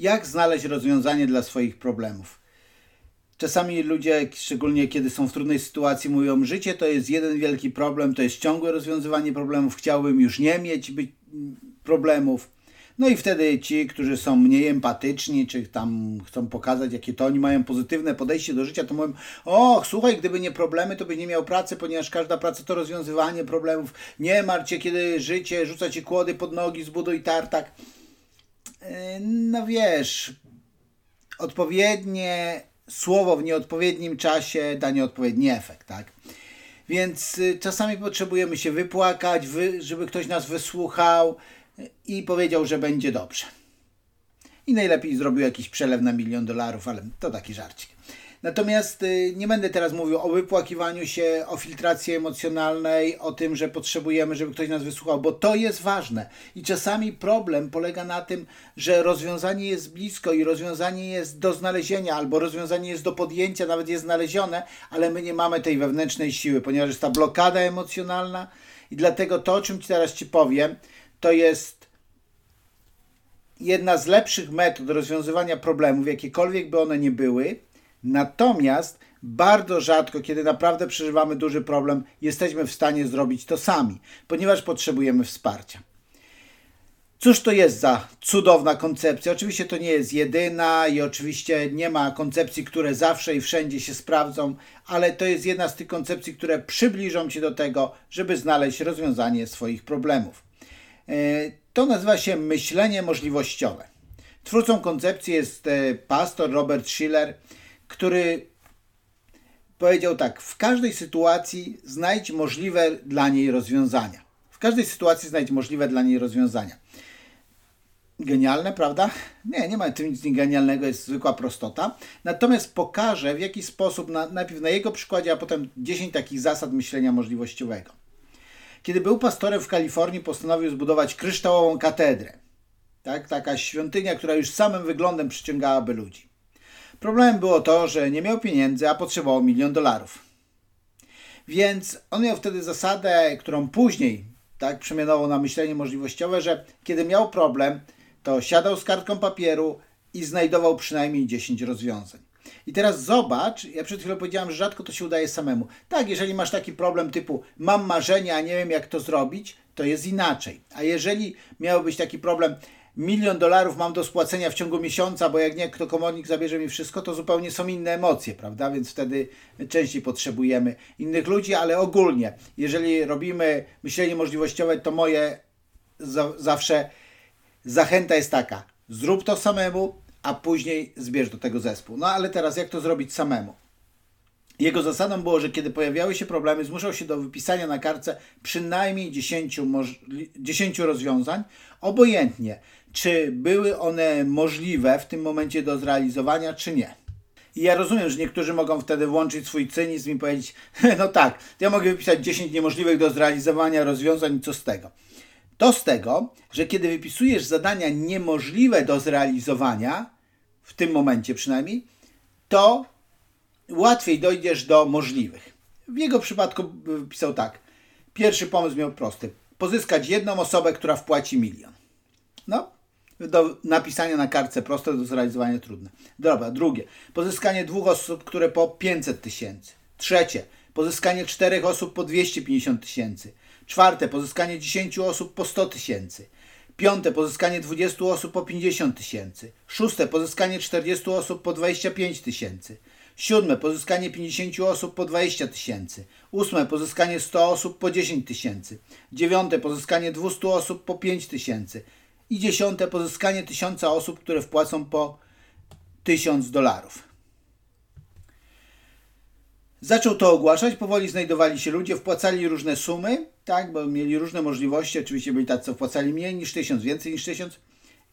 jak znaleźć rozwiązanie dla swoich problemów. Czasami ludzie, szczególnie kiedy są w trudnej sytuacji, mówią: Życie to jest jeden wielki problem, to jest ciągłe rozwiązywanie problemów, chciałbym już nie mieć problemów. No i wtedy ci, którzy są mniej empatyczni, czy tam chcą pokazać, jakie to oni mają pozytywne podejście do życia, to mówią, o, słuchaj, gdyby nie problemy, to byś nie miał pracy, ponieważ każda praca to rozwiązywanie problemów. Nie martw się, kiedy życie rzuca ci kłody pod nogi, zbuduj tartak. E, no wiesz, odpowiednie słowo w nieodpowiednim czasie da nieodpowiedni efekt, tak? Więc y, czasami potrzebujemy się wypłakać, żeby ktoś nas wysłuchał, i powiedział, że będzie dobrze. I najlepiej zrobił jakiś przelew na milion dolarów, ale to taki żarcik. Natomiast y, nie będę teraz mówił o wypłakiwaniu się, o filtracji emocjonalnej, o tym, że potrzebujemy, żeby ktoś nas wysłuchał, bo to jest ważne. I czasami problem polega na tym, że rozwiązanie jest blisko i rozwiązanie jest do znalezienia, albo rozwiązanie jest do podjęcia, nawet jest znalezione, ale my nie mamy tej wewnętrznej siły, ponieważ jest ta blokada emocjonalna. I dlatego to, o czym Ci teraz Ci powiem, to jest jedna z lepszych metod rozwiązywania problemów, jakiekolwiek by one nie były. Natomiast bardzo rzadko, kiedy naprawdę przeżywamy duży problem, jesteśmy w stanie zrobić to sami, ponieważ potrzebujemy wsparcia. Cóż to jest za cudowna koncepcja? Oczywiście to nie jest jedyna i oczywiście nie ma koncepcji, które zawsze i wszędzie się sprawdzą, ale to jest jedna z tych koncepcji, które przybliżą Cię do tego, żeby znaleźć rozwiązanie swoich problemów. E, to nazywa się myślenie możliwościowe. Twórcą koncepcji jest e, pastor Robert Schiller, który powiedział tak: W każdej sytuacji znajdź możliwe dla niej rozwiązania. W każdej sytuacji znajdź możliwe dla niej rozwiązania. Genialne, prawda? Nie, nie ma tym nic genialnego, jest zwykła prostota. Natomiast pokażę, w jaki sposób, na, najpierw na jego przykładzie, a potem 10 takich zasad myślenia możliwościowego. Kiedy był pastorem w Kalifornii, postanowił zbudować kryształową katedrę. Tak, taka świątynia, która już samym wyglądem przyciągałaby ludzi. Problemem było to, że nie miał pieniędzy, a potrzebował milion dolarów. Więc on miał wtedy zasadę, którą później tak przemianował na myślenie możliwościowe, że kiedy miał problem, to siadał z kartką papieru i znajdował przynajmniej 10 rozwiązań. I teraz zobacz, ja przed chwilą powiedziałem, że rzadko to się udaje samemu. Tak, jeżeli masz taki problem typu mam marzenia, a nie wiem jak to zrobić, to jest inaczej. A jeżeli miałby być taki problem, milion dolarów mam do spłacenia w ciągu miesiąca, bo jak nie, kto komornik zabierze mi wszystko, to zupełnie są inne emocje, prawda? Więc wtedy częściej potrzebujemy innych ludzi, ale ogólnie, jeżeli robimy myślenie możliwościowe, to moje za zawsze zachęta jest taka: zrób to samemu, a później zbierz do tego zespół. No ale teraz jak to zrobić samemu? Jego zasadą było, że kiedy pojawiały się problemy, zmuszał się do wypisania na kartce przynajmniej 10, 10 rozwiązań, obojętnie czy były one możliwe w tym momencie do zrealizowania, czy nie. I ja rozumiem, że niektórzy mogą wtedy włączyć swój cynizm i powiedzieć, no tak, ja mogę wypisać 10 niemożliwych do zrealizowania rozwiązań, co z tego? To z tego, że kiedy wypisujesz zadania niemożliwe do zrealizowania, w tym momencie przynajmniej, to łatwiej dojdziesz do możliwych. W jego przypadku wypisał tak. Pierwszy pomysł miał prosty. Pozyskać jedną osobę, która wpłaci milion. No, do napisania na kartce proste, do zrealizowania trudne. Dobra, drugie. Pozyskanie dwóch osób, które po 500 tysięcy. Trzecie. Pozyskanie czterech osób po 250 tysięcy. Czwarte, pozyskanie 10 osób po 100 tysięcy. Piąte, pozyskanie 20 osób po 50 tysięcy. Szóste, pozyskanie 40 osób po 25 tysięcy. Siódme, pozyskanie 50 osób po 20 tysięcy. Ósme, pozyskanie 100 osób po 10 tysięcy. Dziewiąte, pozyskanie 200 osób po 5 tysięcy. I dziesiąte, pozyskanie 1000 osób, które wpłacą po 1000 dolarów. Zaczął to ogłaszać, powoli znajdowali się ludzie, wpłacali różne sumy, tak, bo mieli różne możliwości. Oczywiście byli tacy, co wpłacali mniej niż tysiąc, więcej niż tysiąc.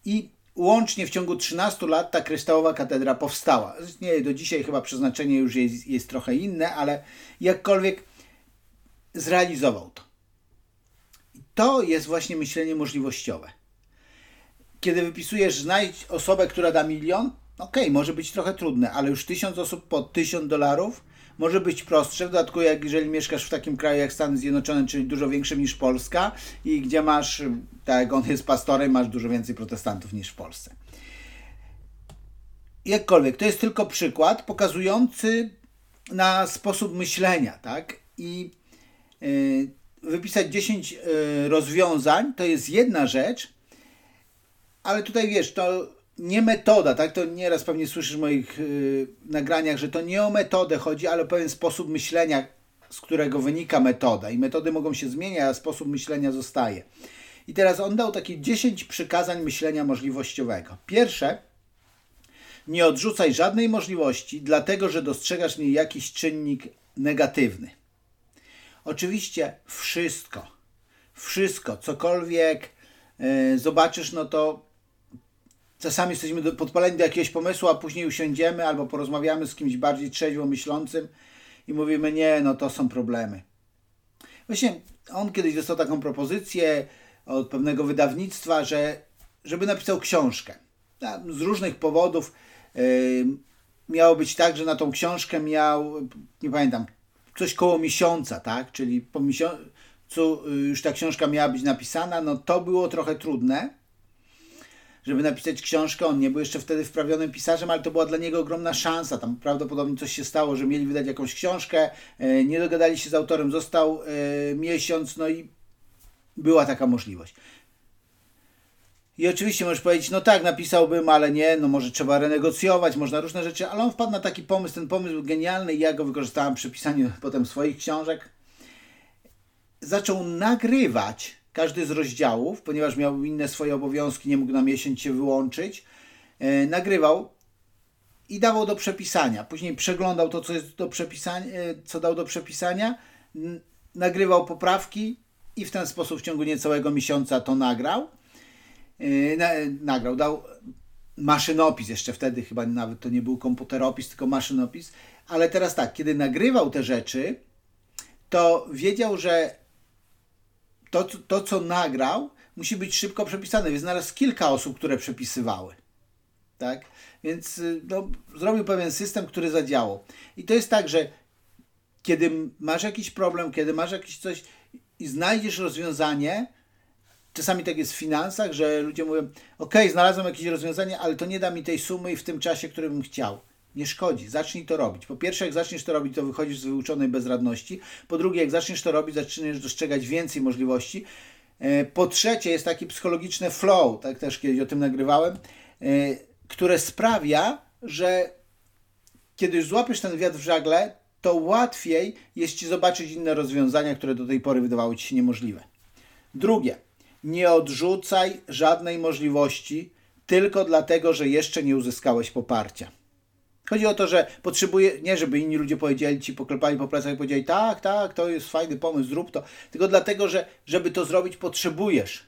I łącznie w ciągu 13 lat ta kryształowa katedra powstała. Nie, do dzisiaj chyba przeznaczenie już jest, jest trochę inne, ale jakkolwiek zrealizował to. To jest właśnie myślenie możliwościowe. Kiedy wypisujesz, znajdź osobę, która da milion, okej, okay, może być trochę trudne, ale już tysiąc osób po tysiąc dolarów może być prostsze, w dodatku jak jeżeli mieszkasz w takim kraju jak Stany Zjednoczone, czyli dużo większym niż Polska i gdzie masz, tak jak on jest pastorem, masz dużo więcej protestantów niż w Polsce. jakkolwiek, to jest tylko przykład pokazujący na sposób myślenia, tak? I yy, wypisać 10 yy, rozwiązań to jest jedna rzecz, ale tutaj wiesz, to nie metoda, tak? To nieraz pewnie słyszysz w moich yy, nagraniach, że to nie o metodę chodzi, ale o pewien sposób myślenia, z którego wynika metoda. I metody mogą się zmieniać, a sposób myślenia zostaje. I teraz on dał takie 10 przykazań myślenia możliwościowego. Pierwsze, nie odrzucaj żadnej możliwości, dlatego że dostrzegasz w niej jakiś czynnik negatywny. Oczywiście wszystko, wszystko, cokolwiek yy, zobaczysz, no to czasami jesteśmy do, podpaleni do jakiegoś pomysłu, a później usiądziemy albo porozmawiamy z kimś bardziej trzeźwo myślącym i mówimy, nie, no to są problemy. Właśnie on kiedyś dostał taką propozycję od pewnego wydawnictwa, że żeby napisał książkę. Z różnych powodów yy, miało być tak, że na tą książkę miał, nie pamiętam, coś koło miesiąca, tak? Czyli po miesiącu już ta książka miała być napisana, no to było trochę trudne żeby napisać książkę. On nie był jeszcze wtedy wprawionym pisarzem, ale to była dla niego ogromna szansa. Tam prawdopodobnie coś się stało, że mieli wydać jakąś książkę, e, nie dogadali się z autorem, został e, miesiąc, no i była taka możliwość. I oczywiście możesz powiedzieć, no tak, napisałbym, ale nie, no może trzeba renegocjować, można różne rzeczy, ale on wpadł na taki pomysł, ten pomysł był genialny i ja go wykorzystałem przy pisaniu potem swoich książek. Zaczął nagrywać każdy z rozdziałów, ponieważ miał inne swoje obowiązki, nie mógł na miesiąc się wyłączyć, e, nagrywał i dawał do przepisania. Później przeglądał to, co jest do przepisania, e, co dał do przepisania, nagrywał poprawki i w ten sposób w ciągu niecałego miesiąca to nagrał. E, na, nagrał, dał maszynopis, jeszcze wtedy chyba nawet to nie był komputeropis, tylko maszynopis, ale teraz tak, kiedy nagrywał te rzeczy, to wiedział, że to, to, co nagrał, musi być szybko przepisane. Więc znalazł kilka osób, które przepisywały. Tak? Więc y, no, zrobił pewien system, który zadziałał. I to jest tak, że kiedy masz jakiś problem, kiedy masz jakieś coś i znajdziesz rozwiązanie, czasami tak jest w finansach, że ludzie mówią: OK, znalazłem jakieś rozwiązanie, ale to nie da mi tej sumy i w tym czasie, który bym chciał nie szkodzi. Zacznij to robić. Po pierwsze, jak zaczniesz to robić, to wychodzisz z wyuczonej bezradności. Po drugie, jak zaczniesz to robić, zaczniesz dostrzegać więcej możliwości. E, po trzecie, jest taki psychologiczny flow, tak też kiedyś o tym nagrywałem, e, które sprawia, że kiedy już złapiesz ten wiatr w żagle, to łatwiej jest ci zobaczyć inne rozwiązania, które do tej pory wydawały ci się niemożliwe. Drugie, nie odrzucaj żadnej możliwości tylko dlatego, że jeszcze nie uzyskałeś poparcia. Chodzi o to, że potrzebuje, nie żeby inni ludzie powiedzieli ci, poklepali po plecach i powiedzieli, tak, tak, to jest fajny pomysł, zrób to. Tylko dlatego, że żeby to zrobić, potrzebujesz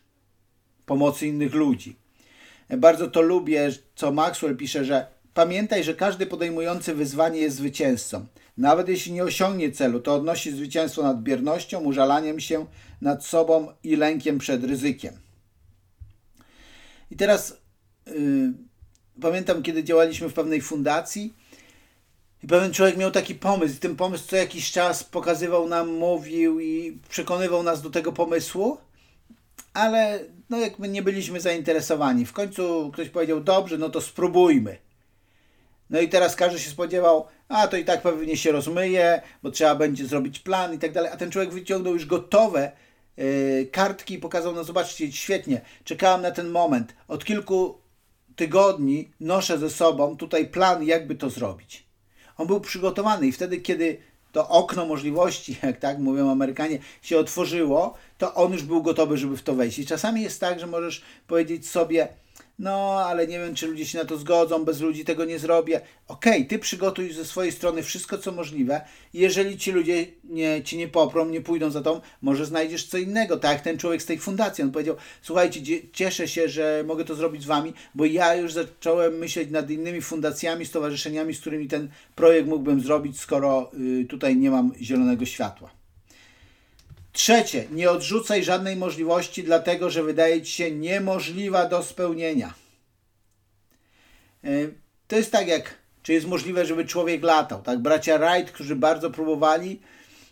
pomocy innych ludzi. Bardzo to lubię, co Maxwell pisze, że pamiętaj, że każdy podejmujący wyzwanie jest zwycięzcą. Nawet jeśli nie osiągnie celu, to odnosi zwycięstwo nad biernością, użalaniem się nad sobą i lękiem przed ryzykiem. I teraz. Yy, pamiętam, kiedy działaliśmy w pewnej fundacji i pewien człowiek miał taki pomysł. I ten pomysł co jakiś czas pokazywał nam, mówił i przekonywał nas do tego pomysłu, ale no jakby nie byliśmy zainteresowani. W końcu ktoś powiedział, dobrze, no to spróbujmy. No i teraz każdy się spodziewał, a to i tak pewnie się rozmyje, bo trzeba będzie zrobić plan i tak dalej. A ten człowiek wyciągnął już gotowe yy, kartki i pokazał, no zobaczcie, świetnie, czekałem na ten moment. Od kilku tygodni noszę ze sobą tutaj plan, jakby to zrobić. On był przygotowany i wtedy, kiedy to okno możliwości, jak tak mówią Amerykanie, się otworzyło, to on już był gotowy, żeby w to wejść. I czasami jest tak, że możesz powiedzieć sobie, no ale nie wiem, czy ludzie się na to zgodzą, bez ludzi tego nie zrobię. Okej, okay, ty przygotuj ze swojej strony wszystko, co możliwe. Jeżeli ci ludzie nie, ci nie poprą, nie pójdą za tą, może znajdziesz co innego. Tak jak ten człowiek z tej fundacji, on powiedział, słuchajcie, cieszę się, że mogę to zrobić z wami, bo ja już zacząłem myśleć nad innymi fundacjami, stowarzyszeniami, z którymi ten projekt mógłbym zrobić, skoro y, tutaj nie mam zielonego światła. Trzecie, nie odrzucaj żadnej możliwości, dlatego że wydaje ci się niemożliwa do spełnienia. E, to jest tak jak, czy jest możliwe, żeby człowiek latał. Tak? Bracia Wright, którzy bardzo próbowali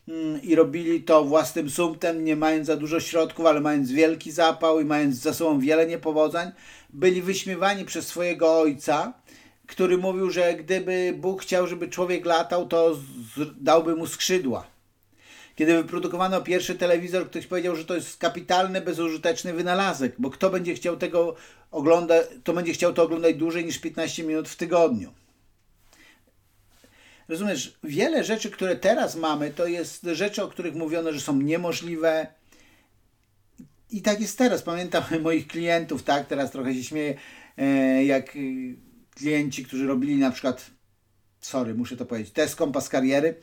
mm, i robili to własnym sumptem, nie mając za dużo środków, ale mając wielki zapał i mając za sobą wiele niepowodzeń, byli wyśmiewani przez swojego ojca, który mówił, że gdyby Bóg chciał, żeby człowiek latał, to dałby mu skrzydła. Kiedy wyprodukowano pierwszy telewizor, ktoś powiedział, że to jest kapitalny, bezużyteczny wynalazek, bo kto będzie chciał tego oglądać, to będzie chciał to oglądać dłużej niż 15 minut w tygodniu. Rozumiesz, wiele rzeczy, które teraz mamy, to jest rzeczy, o których mówiono, że są niemożliwe. I tak jest teraz. Pamiętam moich klientów, tak, teraz trochę się śmieję, e, jak y, klienci, którzy robili na przykład, sorry, muszę to powiedzieć, test kompas kariery.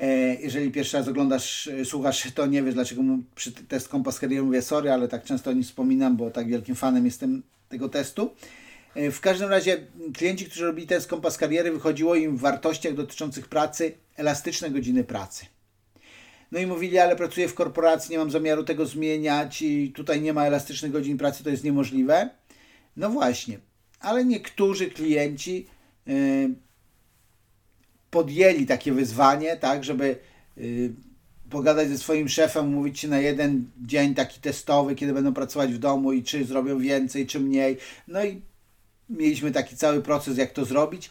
E, jeżeli pierwszy raz oglądasz, e, słuchasz, to nie wiesz, dlaczego przy test kompas kariery mówię sorry, ale tak często o nim wspominam, bo tak wielkim fanem jestem tego testu. E, w każdym razie klienci, którzy robili test kompas kariery, wychodziło im w wartościach dotyczących pracy elastyczne godziny pracy. No i mówili, ale pracuję w korporacji, nie mam zamiaru tego zmieniać i tutaj nie ma elastycznych godzin pracy, to jest niemożliwe. No właśnie, ale niektórzy klienci podjęli takie wyzwanie, tak, żeby yy, pogadać ze swoim szefem, mówić się na jeden dzień taki testowy, kiedy będą pracować w domu i czy zrobią więcej, czy mniej. No i mieliśmy taki cały proces, jak to zrobić.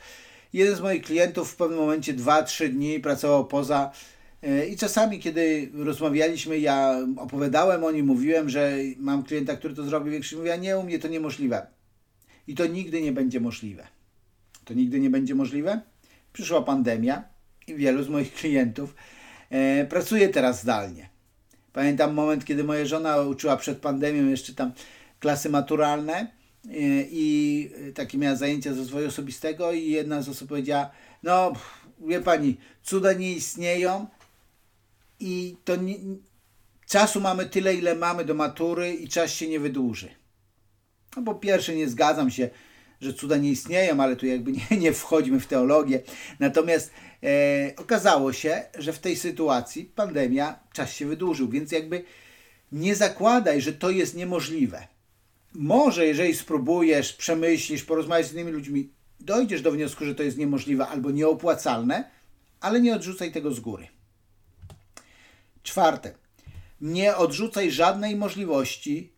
Jeden z moich klientów w pewnym momencie 2-3 dni pracował poza e, i czasami, kiedy rozmawialiśmy, ja opowiadałem o nim, mówiłem, że mam klienta, który to zrobił większy, mówię, nie, u mnie to niemożliwe. I to nigdy nie będzie możliwe. To nigdy nie będzie możliwe. Przyszła pandemia i wielu z moich klientów e, pracuje teraz zdalnie. Pamiętam moment, kiedy moja żona uczyła przed pandemią jeszcze tam klasy maturalne i takie miała zajęcia z rozwoju osobistego i jedna z osób powiedziała, no wie pani, cuda nie istnieją i to nie, czasu mamy tyle, ile mamy do matury i czas się nie wydłuży. No po pierwsze nie zgadzam się, że cuda nie istnieją, ale tu jakby nie, nie wchodźmy w teologię. Natomiast e, okazało się, że w tej sytuacji pandemia czas się wydłużył, więc jakby nie zakładaj, że to jest niemożliwe może jeżeli spróbujesz, przemyślisz, porozmawiać z innymi ludźmi, dojdziesz do wniosku, że to jest niemożliwe albo nieopłacalne, ale nie odrzucaj tego z góry. Czwarte. Nie odrzucaj żadnej możliwości,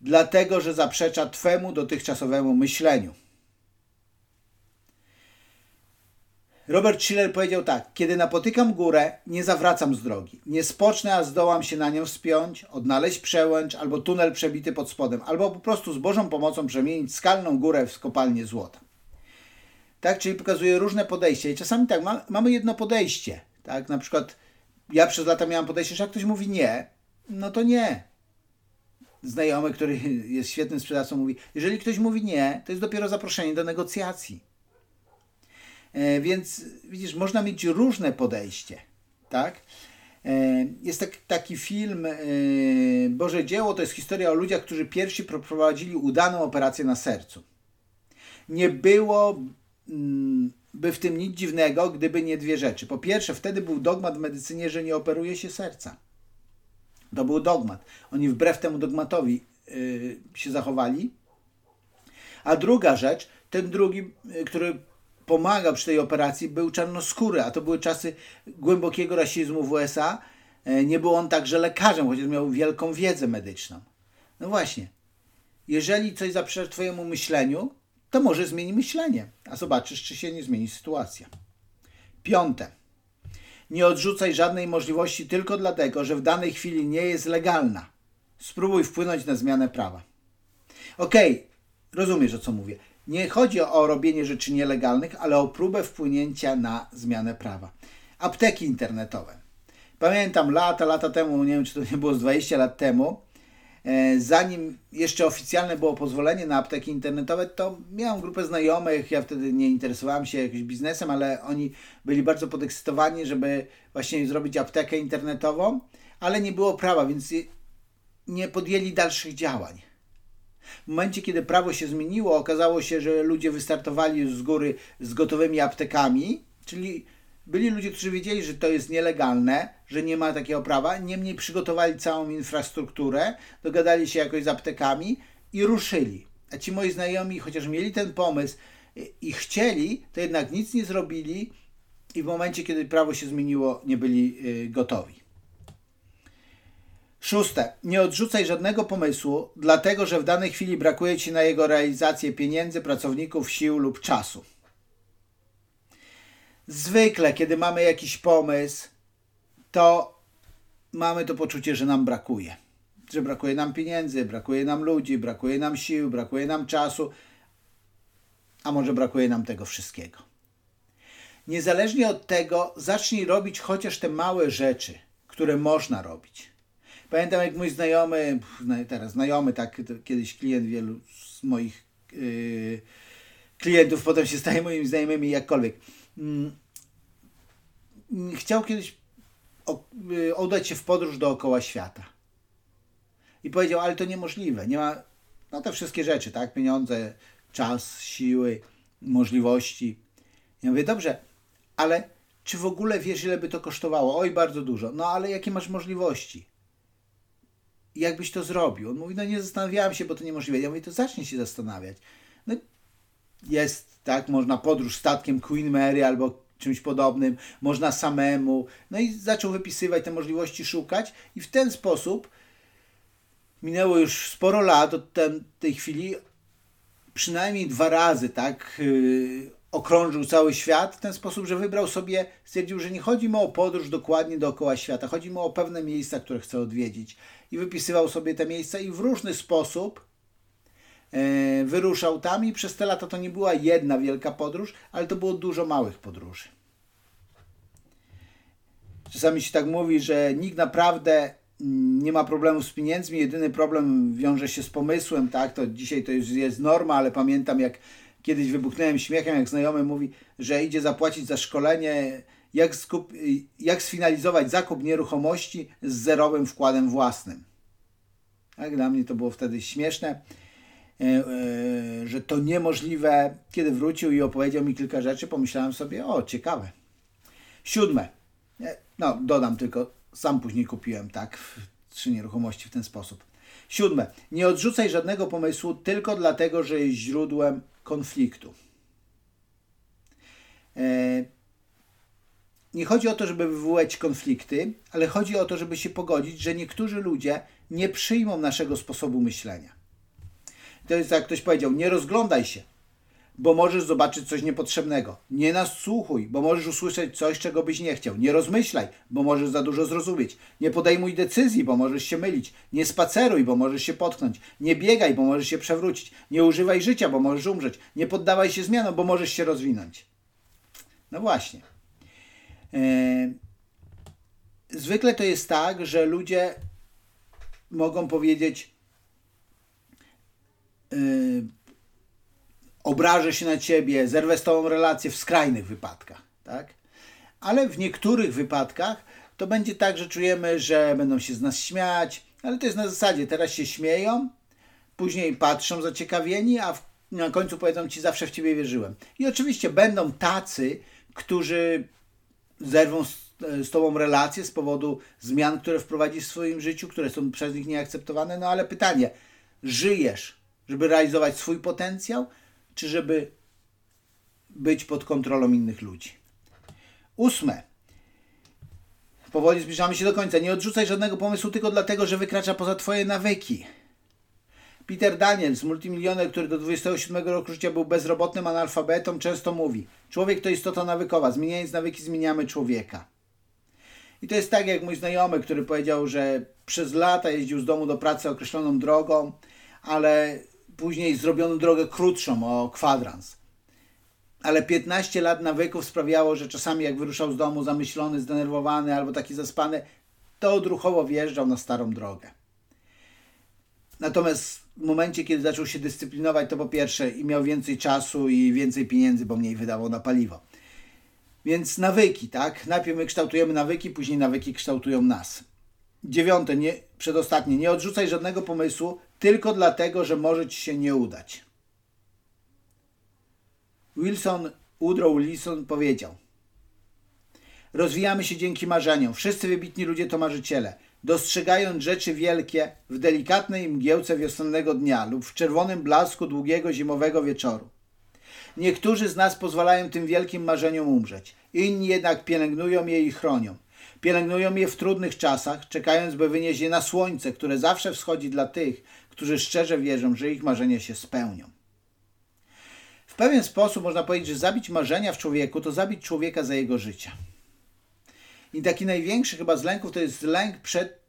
dlatego że zaprzecza Twemu dotychczasowemu myśleniu. Robert Schiller powiedział tak: Kiedy napotykam górę, nie zawracam z drogi. Nie spocznę, a zdołam się na nią wspiąć, odnaleźć przełęcz albo tunel przebity pod spodem, albo po prostu z Bożą pomocą przemienić skalną górę w skopalnię złota. Tak, czyli pokazuje różne podejścia. I czasami tak, ma, mamy jedno podejście. Tak, na przykład ja przez lata miałem podejście, że jak ktoś mówi nie, no to nie. Znajomy, który jest świetnym sprzedawcą, mówi: Jeżeli ktoś mówi nie, to jest dopiero zaproszenie do negocjacji. E, więc widzisz, można mieć różne podejście, tak? E, jest tak, taki film e, Boże Dzieło, to jest historia o ludziach, którzy pierwsi przeprowadzili udaną operację na sercu. Nie było mm, by w tym nic dziwnego, gdyby nie dwie rzeczy. Po pierwsze, wtedy był dogmat w medycynie, że nie operuje się serca. To był dogmat. Oni wbrew temu dogmatowi się zachowali. A druga rzecz, ten drugi, który pomagał przy tej operacji, był czarnoskóry, a to były czasy głębokiego rasizmu w USA. E, nie był on także lekarzem, chociaż miał wielką wiedzę medyczną. No właśnie, jeżeli coś zaprzecza Twojemu myśleniu, to może zmieni myślenie, a zobaczysz, czy się nie zmieni sytuacja. Piąte. Nie odrzucaj żadnej możliwości tylko dlatego, że w danej chwili nie jest legalna. Spróbuj wpłynąć na zmianę prawa. Okej, okay, rozumiesz o co mówię. Nie chodzi o robienie rzeczy nielegalnych, ale o próbę wpłynięcia na zmianę prawa. Apteki internetowe. Pamiętam lata, lata temu, nie wiem czy to nie było z 20 lat temu, zanim jeszcze oficjalne było pozwolenie na apteki internetowe, to miałem grupę znajomych, ja wtedy nie interesowałem się jakimś biznesem, ale oni byli bardzo podekscytowani, żeby właśnie zrobić aptekę internetową, ale nie było prawa, więc nie podjęli dalszych działań. W momencie, kiedy prawo się zmieniło, okazało się, że ludzie wystartowali z góry z gotowymi aptekami, czyli byli ludzie, którzy wiedzieli, że to jest nielegalne, że nie ma takiego prawa, niemniej przygotowali całą infrastrukturę, dogadali się jakoś z aptekami i ruszyli. A ci moi znajomi, chociaż mieli ten pomysł i chcieli, to jednak nic nie zrobili i w momencie, kiedy prawo się zmieniło, nie byli y, gotowi. Szóste. Nie odrzucaj żadnego pomysłu, dlatego że w danej chwili brakuje Ci na jego realizację pieniędzy, pracowników, sił lub czasu. Zwykle, kiedy mamy jakiś pomysł, to mamy to poczucie, że nam brakuje. Że brakuje nam pieniędzy, brakuje nam ludzi, brakuje nam sił, brakuje nam czasu, a może brakuje nam tego wszystkiego. Niezależnie od tego, zacznij robić chociaż te małe rzeczy, które można robić. Pamiętam, jak mój znajomy, teraz znajomy, tak kiedyś klient wielu z moich yy, klientów potem się staje moimi znajomymi, jakkolwiek. Yy, chciał kiedyś yy, udać się w podróż dookoła świata. I powiedział, ale to niemożliwe. Nie ma, no te wszystkie rzeczy, tak? Pieniądze, czas, siły, możliwości. Ja mówię, dobrze, ale czy w ogóle wiesz, ile by to kosztowało? Oj, bardzo dużo. No ale jakie masz możliwości? Jak byś to zrobił? On mówi, no nie zastanawiałem się, bo to niemożliwe. Ja mówię, to zacznij się zastanawiać. No jest, tak, można podróż statkiem Queen Mary albo czymś podobnym, można samemu. No i zaczął wypisywać te możliwości, szukać i w ten sposób minęło już sporo lat od ten, tej chwili, przynajmniej dwa razy, tak, yy, okrążył cały świat w ten sposób, że wybrał sobie, stwierdził, że nie chodzi mu o podróż dokładnie dookoła świata, chodzi mu o pewne miejsca, które chce odwiedzić. I wypisywał sobie te miejsca i w różny sposób wyruszał tam i przez te lata to nie była jedna wielka podróż, ale to było dużo małych podróży. Czasami się tak mówi, że nikt naprawdę nie ma problemu z pieniędzmi, jedyny problem wiąże się z pomysłem, tak, to dzisiaj to już jest norma, ale pamiętam jak kiedyś wybuchnąłem śmiechem, jak znajomy mówi, że idzie zapłacić za szkolenie, jak, skup, jak sfinalizować zakup nieruchomości z zerowym wkładem własnym. Tak, dla mnie to było wtedy śmieszne, że to niemożliwe. Kiedy wrócił i opowiedział mi kilka rzeczy, pomyślałem sobie, o, ciekawe. Siódme. No, dodam tylko, sam później kupiłem, tak, trzy nieruchomości w ten sposób. Siódme. Nie odrzucaj żadnego pomysłu tylko dlatego, że jest źródłem konfliktu. E, nie chodzi o to, żeby wywołać konflikty, ale chodzi o to, żeby się pogodzić, że niektórzy ludzie nie przyjmą naszego sposobu myślenia. To jest jak ktoś powiedział, nie rozglądaj się, bo możesz zobaczyć coś niepotrzebnego. Nie nasłuchuj, bo możesz usłyszeć coś, czego byś nie chciał. Nie rozmyślaj, bo możesz za dużo zrozumieć. Nie podejmuj decyzji, bo możesz się mylić. Nie spaceruj, bo możesz się potknąć. Nie biegaj, bo możesz się przewrócić. Nie używaj życia, bo możesz umrzeć. Nie poddawaj się zmianom, bo możesz się rozwinąć. No właśnie. Eee... Zwykle to jest tak, że ludzie mogą powiedzieć, yy, obrażę się na ciebie, zerwę z tobą relację w skrajnych wypadkach, tak? Ale w niektórych wypadkach to będzie tak, że czujemy, że będą się z nas śmiać, ale to jest na zasadzie, teraz się śmieją, później patrzą zaciekawieni, a w, na końcu powiedzą ci, zawsze w ciebie wierzyłem. I oczywiście będą tacy, którzy zerwą z, z tobą relację z powodu zmian, które wprowadzisz w swoim życiu, które są przez nich nieakceptowane, no ale pytanie, żyjesz, żeby realizować swój potencjał, czy żeby być pod kontrolą innych ludzi. Ósme. Powoli zbliżamy się do końca. Nie odrzucaj żadnego pomysłu tylko dlatego, że wykracza poza Twoje nawyki. Peter Daniels, multimilioner, który do 27 roku życia był bezrobotnym analfabetą, często mówi: Człowiek to istota nawykowa. Zmieniając nawyki, zmieniamy człowieka. I to jest tak, jak mój znajomy, który powiedział, że przez lata jeździł z domu do pracy określoną drogą, ale Później zrobiono drogę krótszą o kwadrans. Ale 15 lat nawyków sprawiało, że czasami jak wyruszał z domu zamyślony, zdenerwowany albo taki zaspany, to odruchowo wjeżdżał na starą drogę. Natomiast w momencie, kiedy zaczął się dyscyplinować, to po pierwsze i miał więcej czasu i więcej pieniędzy, bo mniej wydawał na paliwo. Więc nawyki, tak? Najpierw my kształtujemy nawyki, później nawyki kształtują nas. Dziewiąte, nie, przedostatnie, nie odrzucaj żadnego pomysłu tylko dlatego, że może ci się nie udać. Wilson, Woodrow Wilson powiedział: Rozwijamy się dzięki marzeniom. Wszyscy wybitni ludzie to marzyciele. Dostrzegając rzeczy wielkie w delikatnej mgiełce wiosennego dnia lub w czerwonym blasku długiego zimowego wieczoru. Niektórzy z nas pozwalają tym wielkim marzeniom umrzeć, inni jednak pielęgnują je i chronią. Pielęgnują je w trudnych czasach, czekając, by wynieść je na słońce, które zawsze wschodzi dla tych, którzy szczerze wierzą, że ich marzenia się spełnią. W pewien sposób można powiedzieć, że zabić marzenia w człowieku to zabić człowieka za jego życia. I taki największy chyba z lęków to jest lęk przed,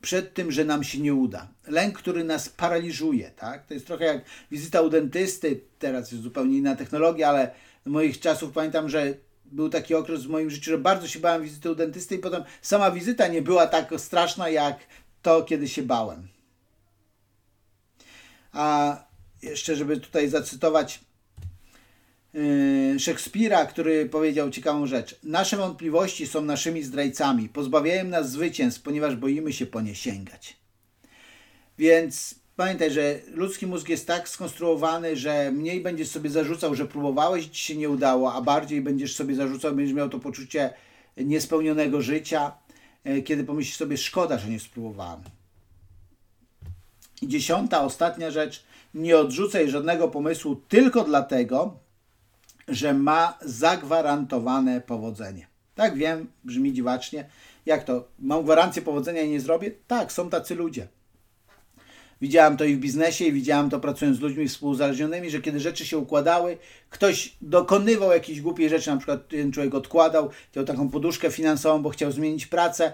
przed tym, że nam się nie uda. Lęk, który nas paraliżuje. Tak? To jest trochę jak wizyta u dentysty. Teraz jest zupełnie inna technologia, ale moich czasów pamiętam, że był taki okres w moim życiu, że bardzo się bałem wizyty u dentysty i potem sama wizyta nie była tak straszna jak to, kiedy się bałem. A jeszcze, żeby tutaj zacytować yy, Szekspira, który powiedział ciekawą rzecz. Nasze wątpliwości są naszymi zdrajcami, pozbawiają nas zwycięstw, ponieważ boimy się po nie sięgać. Więc pamiętaj, że ludzki mózg jest tak skonstruowany, że mniej będziesz sobie zarzucał, że próbowałeś ci się nie udało, a bardziej będziesz sobie zarzucał, będziesz miał to poczucie niespełnionego życia, yy, kiedy pomyślisz sobie, szkoda, że nie spróbowałem. I dziesiąta, ostatnia rzecz. Nie odrzucaj żadnego pomysłu tylko dlatego, że ma zagwarantowane powodzenie. Tak wiem, brzmi dziwacznie. Jak to? Mam gwarancję powodzenia i nie zrobię? Tak, są tacy ludzie. Widziałem to i w biznesie, i widziałem to pracując z ludźmi współzależnionymi, że kiedy rzeczy się układały, ktoś dokonywał jakiejś głupiej rzeczy, na przykład ten człowiek odkładał, miał taką poduszkę finansową, bo chciał zmienić pracę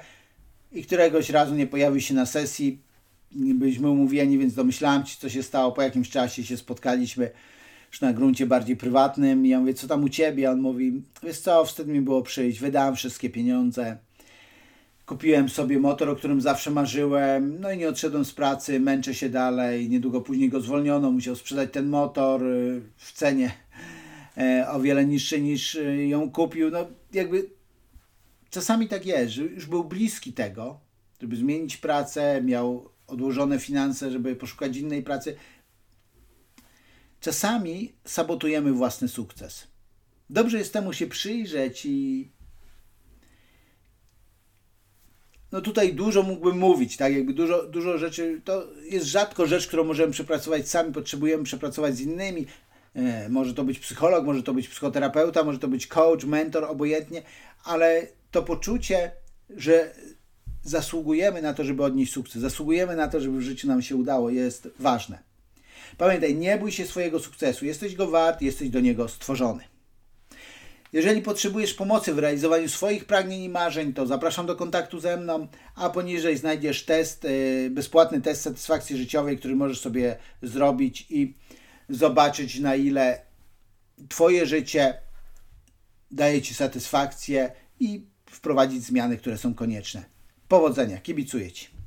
i któregoś razu nie pojawił się na sesji, byliśmy umówieni, więc domyślałem się, co się stało. Po jakimś czasie się spotkaliśmy już na gruncie bardziej prywatnym. I ja mówię, co tam u ciebie? On mówi, wiesz co, wstyd mi było przyjść, wydałem wszystkie pieniądze. Kupiłem sobie motor, o którym zawsze marzyłem, no i nie odszedłem z pracy, męczę się dalej. Niedługo później go zwolniono, musiał sprzedać ten motor y, w cenie e, o wiele niższej niż y, ją kupił. No jakby czasami tak jest, że już był bliski tego, żeby zmienić pracę, miał odłożone finanse, żeby poszukać innej pracy. Czasami sabotujemy własny sukces. Dobrze jest temu się przyjrzeć i no tutaj dużo mógłbym mówić, tak, jakby dużo, dużo rzeczy, to jest rzadko rzecz, którą możemy przepracować sami, potrzebujemy przepracować z innymi. E, może to być psycholog, może to być psychoterapeuta, może to być coach, mentor, obojętnie, ale to poczucie, że zasługujemy na to, żeby odnieść sukces, zasługujemy na to, żeby w życiu nam się udało, jest ważne. Pamiętaj, nie bój się swojego sukcesu, jesteś go wart, jesteś do niego stworzony. Jeżeli potrzebujesz pomocy w realizowaniu swoich pragnień i marzeń, to zapraszam do kontaktu ze mną, a poniżej znajdziesz test, y, bezpłatny test satysfakcji życiowej, który możesz sobie zrobić i zobaczyć na ile Twoje życie daje Ci satysfakcję i wprowadzić zmiany, które są konieczne. Powodzenia, kibicuję Ci.